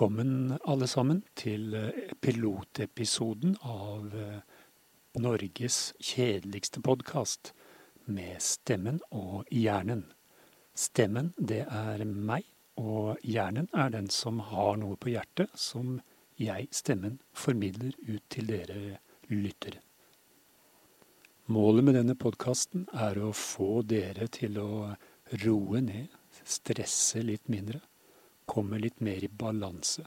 Velkommen alle sammen til eh, pilotepisoden av eh, Norges kjedeligste podkast med Stemmen og Hjernen. Stemmen, det er meg, og hjernen er den som har noe på hjertet som jeg, stemmen, formidler ut til dere lyttere. Målet med denne podkasten er å få dere til å roe ned, stresse litt mindre kommer litt mer i balanse,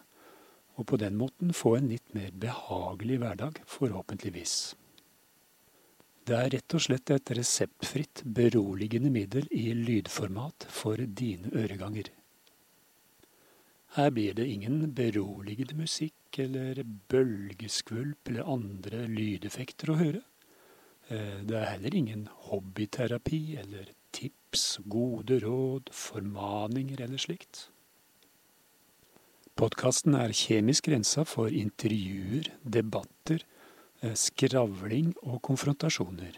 og på den måten få en litt mer behagelig hverdag, forhåpentligvis. Det er rett og slett et reseptfritt, beroligende middel i lydformat for dine øreganger. Her blir det ingen beroligende musikk eller bølgeskvulp eller andre lydeffekter å høre. Eh, det er heller ingen hobbyterapi eller tips, gode råd, formaninger eller slikt. Podkasten er kjemisk rensa for intervjuer, debatter, eh, skravling og konfrontasjoner.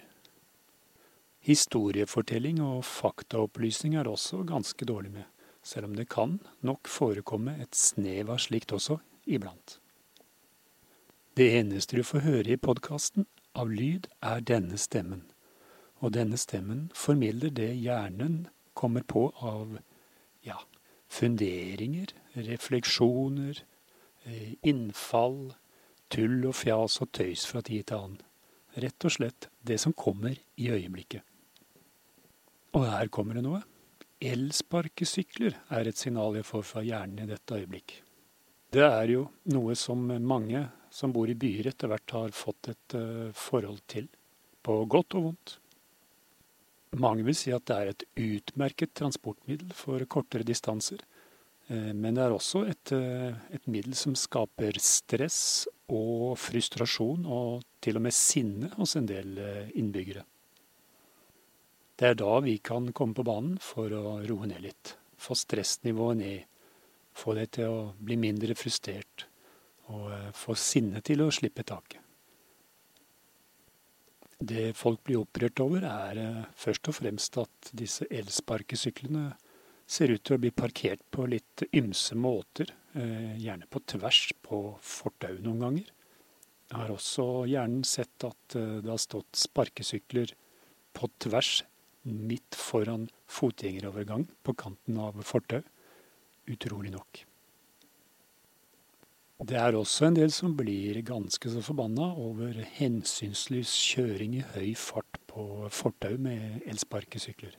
Historiefortelling og faktaopplysning er også ganske dårlig med, selv om det kan nok forekomme et snev av slikt også iblant. Det eneste du får høre i podkasten av lyd, er denne stemmen, og denne stemmen formidler det hjernen kommer på av, ja, funderinger, refleksjoner, eh, innfall, tull og fjas og tøys fra tid til annen. Rett og slett det som kommer i øyeblikket. Og her kommer det noe. Elsparkesykler er et signal jeg får fra hjernen i dette øyeblikk. Det er jo noe som mange som bor i byer etter hvert har fått et uh, forhold til, på godt og vondt. Mange vil si at det er et utmerket transportmiddel for kortere distanser. Eh, men det er også et, eh, et, middel som skaper stress og frustrasjon, og til og med sinne hos en del eh, innbyggere. Det er da vi kan komme på banen for å roe ned litt. Få stressnivået ned. Få det til å bli mindre frustrert. Og få sinnet til å slippe taket. Det folk blir opprørt over, er eh, først og fremst at disse elsparkesyklene ser ut til å bli parkert på litt ymse måter, eh, gjerne på tvers på fortau noen ganger. Jeg har også gjerne sett at eh, det har stått sparkesykler på tvers midt foran fotgjengerovergang på kanten av fortau. Utrolig nok. Det er også en del som blir ganske så forbanna over hensynsløs kjøring i høy fart på fortau med elsparkesykler.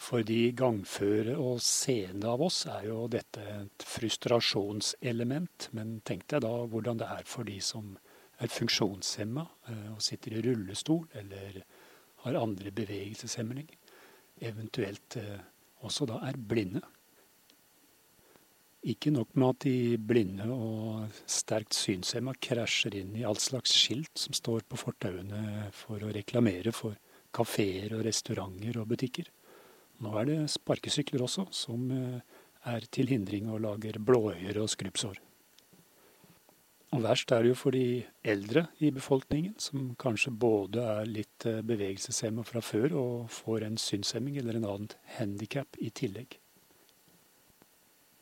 For de gangføre og seende av oss er jo dette et frustrasjonselement. Men tenk deg da hvordan det er for de som er funksjonshemma eh, og sitter i rullestol eller har andre bevegelseshemninger. Eventuelt eh, også da er blinde. Ikke nok med at de blinde og sterkt synshemma krasjer inn i all slags skilt som står på fortauene for å reklamere for kafeer og restauranter og butikker. Nå er det sparkesykler også, som eh, er til hindring og lager blåøyer og skrubbsår. Og verst er det jo for de eldre i befolkningen, som kanskje både er litt eh, bevegelseshemma fra før og får en synshemming eller en annen handikap i tillegg.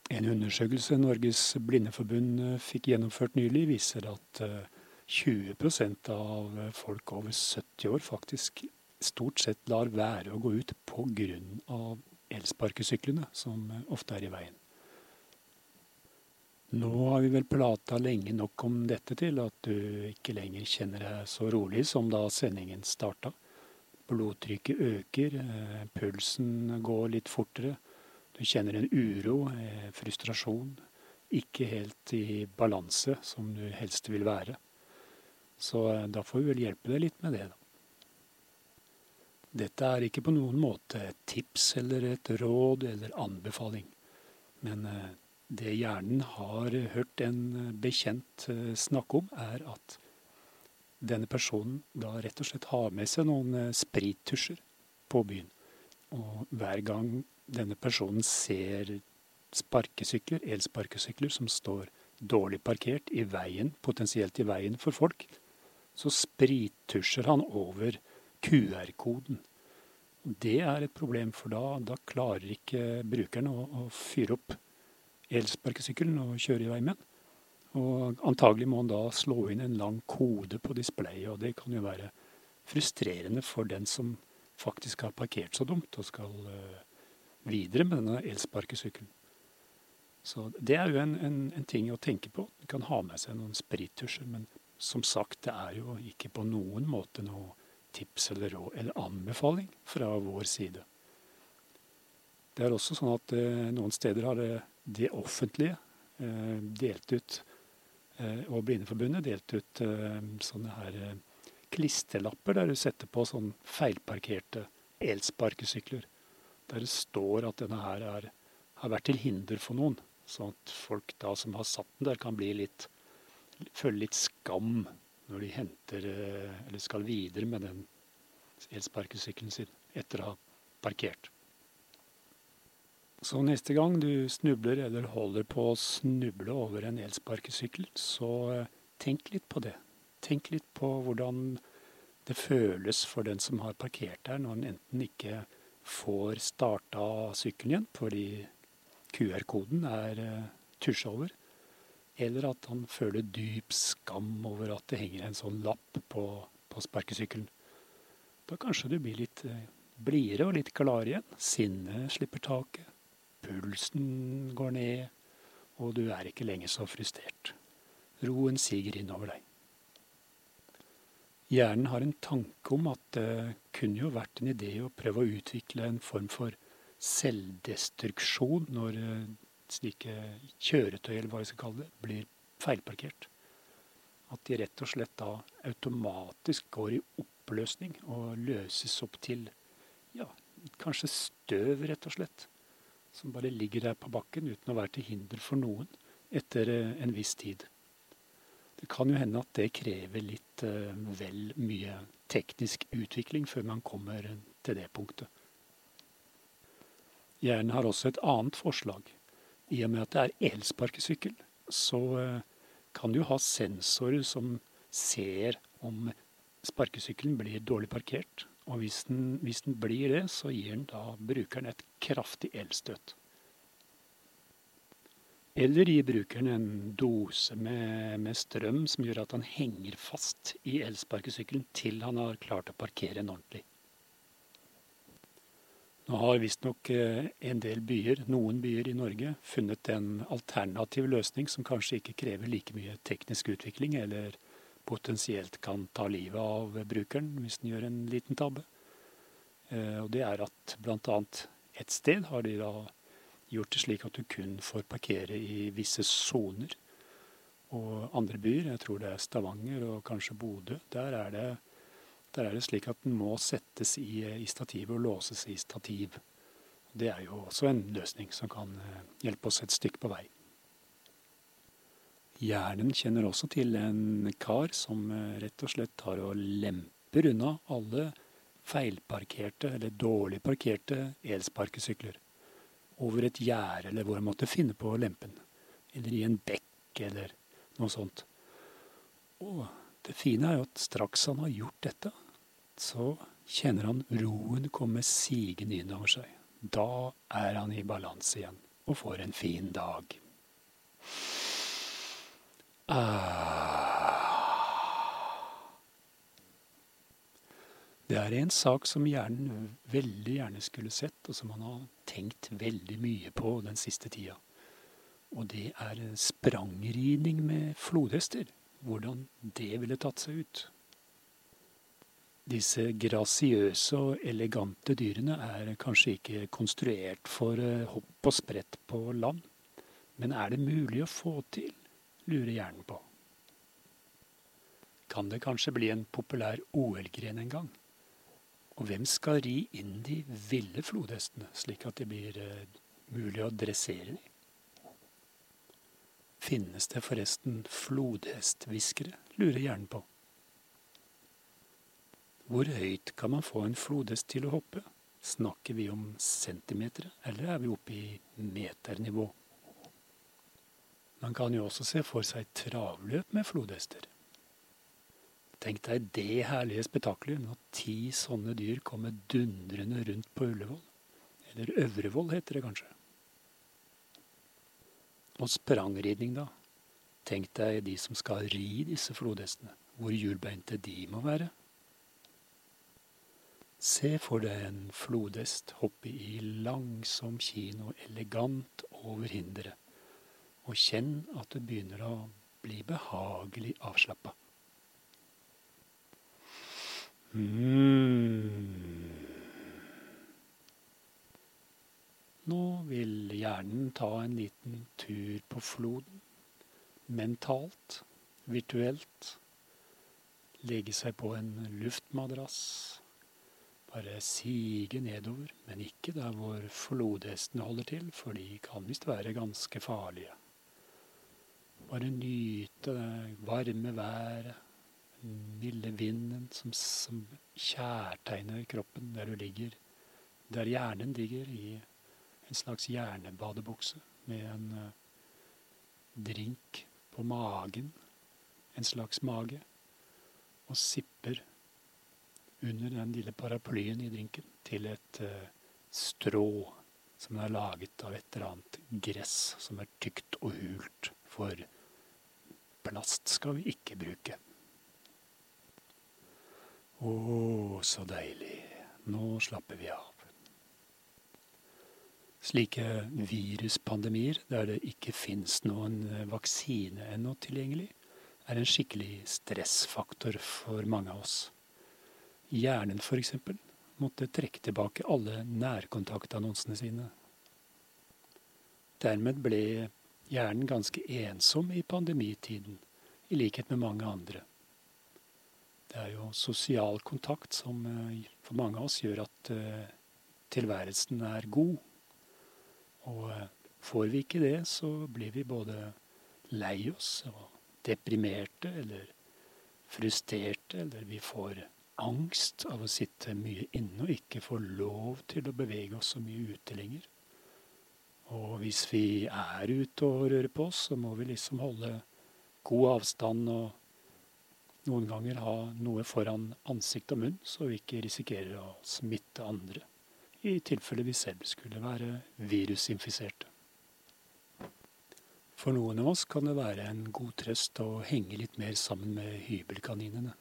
En undersøkelse Norges Blindeforbund eh, fikk gjennomført nylig, viser at 20 eh, av folk over 70 år faktisk stort sett lar være å gå ut pga. elsparkesyklene, som eh, ofte er i veien. Nå har vi vel prata lenge nok om dette til at du ikke lenger kjenner deg så rolig som da sendingen starta. Blodtrykket øker, pulsen går litt fortere. Du kjenner en uro, eh, frustrasjon, ikke helt i balanse som du helst vil være. Så eh, da får vi vel hjelpe deg litt med det, da. Dette er ikke på noen måte et tips eller et råd eller anbefaling. Men eh, det hjernen har hørt en bekjent snakke om, er at denne personen da rett og slett har med seg noen sprittusjer på byen. Og hver gang denne personen ser sparkesykler, elsparkesykler, som står dårlig parkert i veien, potensielt i veien for folk, så sprittusjer han over QR-koden. Det er et problem, for da, da klarer ikke brukeren å, å, fyre opp elsparkesykkelen og kjøre i vei med den. Og antagelig må han da slå inn en lang kode på displayet, og det kan jo være frustrerende for den som faktisk har parkert så dumt og skal uh, videre med denne elsparkesykkelen. Så det er jo en, en, en, ting å tenke på. Du kan ha med seg noen sprittusjer, men som sagt, det er jo ikke på noen måte noe tips eller råd eller anbefaling fra vår side. Det er også sånn at eh, noen steder har det, det offentlige eh, delt ut Eh, og Blindeforbundet delt ut eh, sånne her eh, klisterlapper der du setter på sånn feilparkerte elsparkesykler. Der det står at denne her er, har vært til hinder for noen. Sånn at folk da som har satt den der, kan bli litt, føle litt skam når de henter eller skal videre med den elsparkesykkelen sin etter å ha parkert. Så neste gang du snubler eller holder på å snuble over en elsparkesykkel, så eh, tenk litt på det. Tenk litt på hvordan det føles for den som har parkert der, når han enten ikke får starta sykkelen igjen fordi QR-koden er uh, tusja over, eller at han føler dyp skam over at det henger en sånn lapp på, på sparkesykkelen. Da kanskje du blir litt uh, blidere og litt gladere igjen. Sinnet slipper taket pulsen går ned, og du er ikke lenger så frustrert. Roen siger innover deg. Hjernen har en tanke om at det kunne jo vært en idé å prøve å utvikle en form for selvdestruksjon når eh, slike kjøretøy, eller hva vi skal kalle det, blir feilparkert. At de rett og slett da automatisk går i oppløsning og løses opp til ja, kanskje støv, rett og slett som bare ligger der på bakken uten å være til hinder for noen etter eh, en viss tid. Det kan jo hende at det krever litt uh, vel mye teknisk utvikling før man kommer til det punktet. Hjernen har også et annet forslag. I og med at det er elsparkesykkel, så uh, kan du ha sensorer som ser om sparkesykkelen blir dårlig parkert, og hvis den, hvis den blir det, så gir den da brukeren et kraftig elstøt. Eller gi brukeren en dose med, med, strøm som gjør at han henger fast i elsparkesykkelen til han har klart å parkere den ordentlig. Nå har visstnok eh, en del byer, noen byer i Norge, funnet en alternativ løsning som kanskje ikke krever like mye teknisk utvikling, eller potensielt kan ta livet av brukeren hvis den gjør en liten tabbe. Eh, og det er at bl.a. et sted har de da gjort det slik at du kun får parkere i visse soner. Og andre byer, jeg tror det er Stavanger og kanskje Bodø, der er det, der er det slik at den må settes i, i stativet og låses i stativ. Det er jo også en løsning som kan eh, hjelpe oss et stykke på vei. Hjernen kjenner også til en kar som eh, rett og slett tar og lemper unna alle feilparkerte eller dårlig parkerte elsparkesykler over et gjerde eller hvor han måtte finne på lempen. Eller i en bekk eller noe sånt. Og det fine er jo at straks han har gjort dette, så kjenner han roen komme sigende innover seg. Da er han i balanse igjen og får en fin dag. Ah. Det er en sak som hjernen veldig gjerne skulle sett, og som han har tenkt veldig mye på den siste tida. Og det er sprangridning med flodhester. Hvordan det ville tatt seg ut. Disse grasiøse og elegante dyrene er kanskje ikke konstruert for eh, hopp og sprett på land. Men er det mulig å få til? lurer hjernen på. Kan det kanskje bli en populær OL-gren en gang? Og hvem skal ri inn de ville flodhestene, slik at det blir eh, mulig å dressere dem? Finnes det forresten flodhesthviskere, lurer hjernen på. Hvor høyt kan man få en flodhest til å hoppe? Snakker vi om centimeter, eller er vi oppe i meternivå? Man kan jo også se for seg travløp med flodhester. Tenk deg det herlige spetakkelet når ti sånne dyr kommer dundrende rundt på Ullevål. Eller Øvrevoll heter det kanskje. Og sprangridning, da. Tenk deg de som skal ri disse flodhestene. Hvor hjulbeinte de må være. Se for deg en flodhest hoppe i langsom kino elegant over hinderet, og kjenn at du begynner å bli behagelig avslappa. Mm. Nå vil hjernen ta en liten tur på floden. Mentalt, virtuelt. Legge seg på en luftmadrass. Bare sige nedover, men ikke der hvor flodhestene holder til, for de kan visst være ganske farlige. Bare nyte det varme været, milde vinden som, som kjærtegner kroppen der du ligger, der hjernen ligger i en slags hjernebadebukse med en uh, drink på magen, en slags mage, og sipper under den lille paraplyen i drinken til et uh, strå som er laget av et eller annet gress som er tykt og hult, for plast skal vi ikke bruke. Å, så deilig. Nå slapper vi av. Slike viruspandemier der det ikke fins noen vaksine ennå tilgjengelig, er en skikkelig stressfaktor for mange av oss. Hjernen f.eks. måtte trekke tilbake alle nærkontaktannonsene sine. Dermed ble hjernen ganske ensom i pandemitiden, i likhet med mange andre. Det er jo sosial kontakt som eh, for mange av oss gjør at eh, tilværelsen er god. Og eh, får vi ikke det, så blir vi både lei oss og deprimerte eller frustrerte, eller vi får angst av å sitte mye inne og ikke få lov til å bevege oss så mye ute lenger. Og hvis vi er ute og rører på oss, så må vi liksom holde god avstand og noen ganger ha noe foran ansikt og munn, så vi ikke risikerer å smitte andre, i tilfelle vi selv skulle være virusinfiserte. For noen av oss kan det være en god trøst å henge litt mer sammen med hybelkaninene.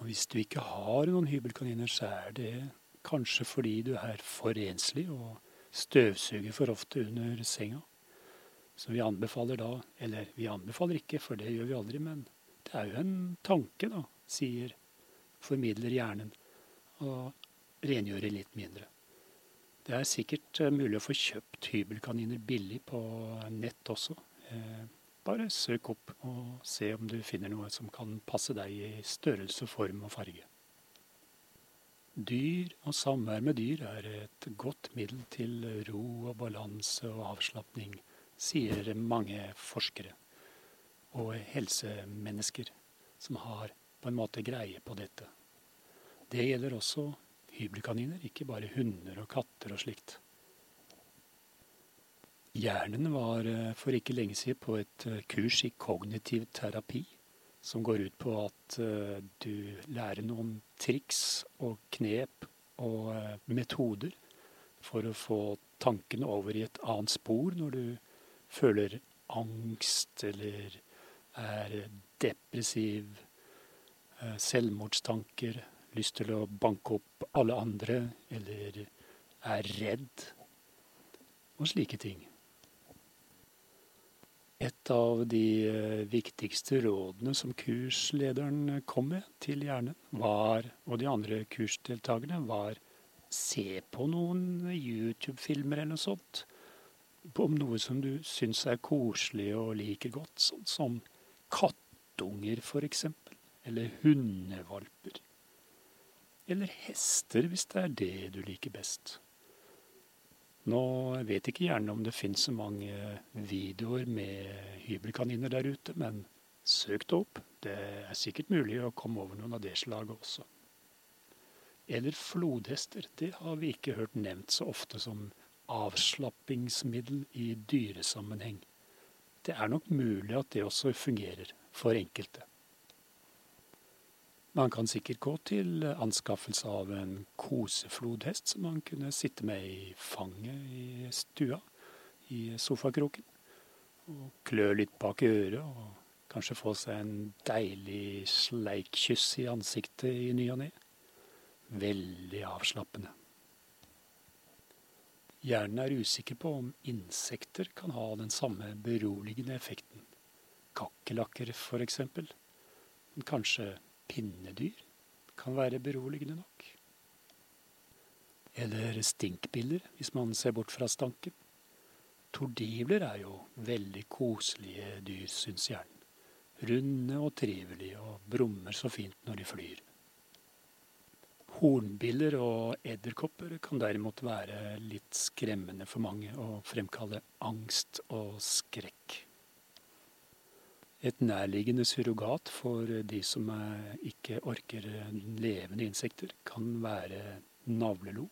Og hvis du ikke har noen hybelkaniner, så er det kanskje fordi du er for enslig og støvsuger for ofte under senga. Så vi anbefaler da, eller vi anbefaler ikke, for det gjør vi aldri, men det er jo en tanke, da, sier, formidler hjernen, og rengjøre litt mindre. Det er sikkert eh, mulig å få kjøpt hybelkaniner billig på nett også. Eh, bare søk opp og se om du finner noe som kan passe deg i størrelse, form og farge. Dyr og samvær med dyr er et godt middel til ro og balanse og avslapning, sier mange forskere og helsemennesker som har på en måte greie på dette. Det gjelder også hybelkaniner, ikke bare hunder og katter og slikt. Hjernen var eh, for ikke lenge siden på et eh, kurs i kognitiv terapi som går ut på at uh, du lærer noen triks og knep og metoder for å få tankene over i et annet spor når du føler angst eller er depressiv, uh, selvmordstanker, lyst til å banke opp alle andre eller er redd og slike ting. Et av de eh, viktigste rådene som kurslederen kom med til hjernen, var, og de andre kursdeltakerne, var se på noen YouTube-filmer eller noe sånt. Om noe som du syns er koselig og liker godt, sånn som kattunger f.eks. Eller hundevalper. Eller hester, hvis det er det du liker best. Nå vet ikke gjerne om det finnes så mange videoer med hybelkaniner der ute, men søk det opp. Det er sikkert mulig å komme over noen av det slaget også. Eller flodhester. Det har vi ikke hørt nevnt så ofte som avslappingsmiddel i dyresammenheng. Det er nok mulig at det også fungerer for enkelte. Man kan sikkert gå til anskaffelse av en koseflodhest som man kunne sitte med i fanget i stua. i sofakroken og klø litt bak øret og kanskje få seg en deilig sleikkyss i ansiktet i ny og ne. Veldig avslappende. Hjernen er usikker på om insekter kan ha den samme beroligende effekten. Kakerlakker, eksempel. Men kanskje pinnedyr kan være beroligende nok? Eller stinkbiller, hvis man ser bort fra stanken. Tordivler er jo veldig koselige dyr, syns hjernen. Runde og trivelige og brummer så fint når de flyr. Hornbiller og edderkopper kan derimot være litt skremmende for mange og fremkalle angst og skrekk. Et nærliggende surrogat for de som ikke orker levende insekter, kan være navlelo.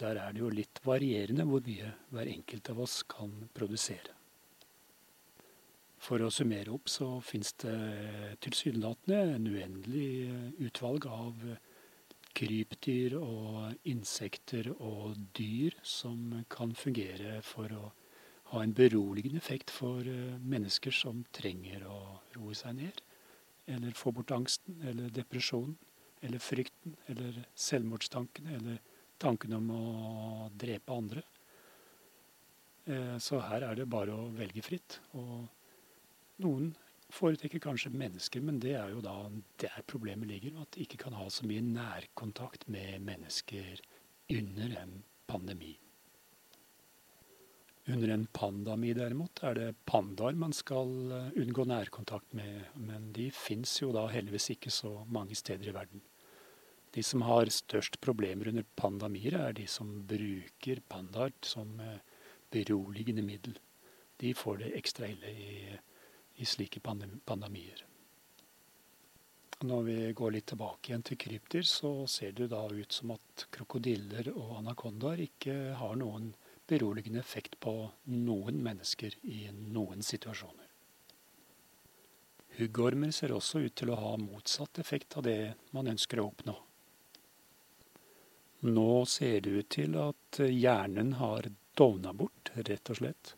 Der er det jo litt varierende hvor mye hver enkelt av oss kan produsere. For å summere opp så fins det tilsynelatende en uendelig utvalg av krypdyr og insekter og dyr som kan fungere for å ha en beroligende effekt for mennesker som trenger å roe seg ned, eller få bort angsten eller depresjonen eller frykten eller selvmordstankene eller tanken om å drepe andre. Eh, så her er det bare å velge fritt. Og noen foretrekker kanskje mennesker, men det er jo da der problemet ligger. At de ikke kan ha så mye nærkontakt med mennesker under en pandemi. Under en pandemi derimot er det pandaer man skal eh, unngå nærkontakt med, men de fins jo da heldigvis ikke så mange steder i verden. De som har størst problemer under pandemier, er de som bruker pandaer som eh, beroligende middel. De får det ekstra ille i, i slike pandemier. Når vi går litt tilbake igjen til krypdyr, så ser det da ut som at krokodiller og anakondaer ikke har noen beroligende effekt på noen mennesker i noen situasjoner. Huggormer ser også ut til å ha motsatt effekt av det man ønsker å oppnå. Nå ser det ut til at hjernen har dovna bort, rett og slett.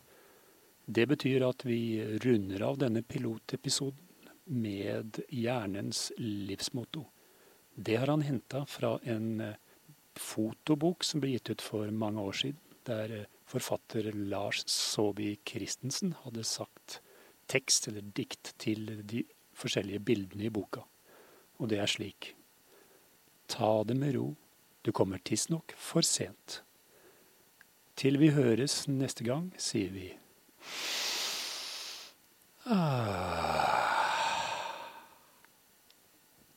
Det betyr at vi runder av denne pilotepisoden med hjernens livsmotto. Det har han henta fra en eh, fotobok som ble gitt ut for mange år siden, der eh, forfatter Lars Saabye Christensen hadde sagt tekst eller dikt til de forskjellige bildene i boka. Og det er slik. Ta det med ro. Du kommer tidsnok for sent. Til vi høres neste gang, sier vi Ah.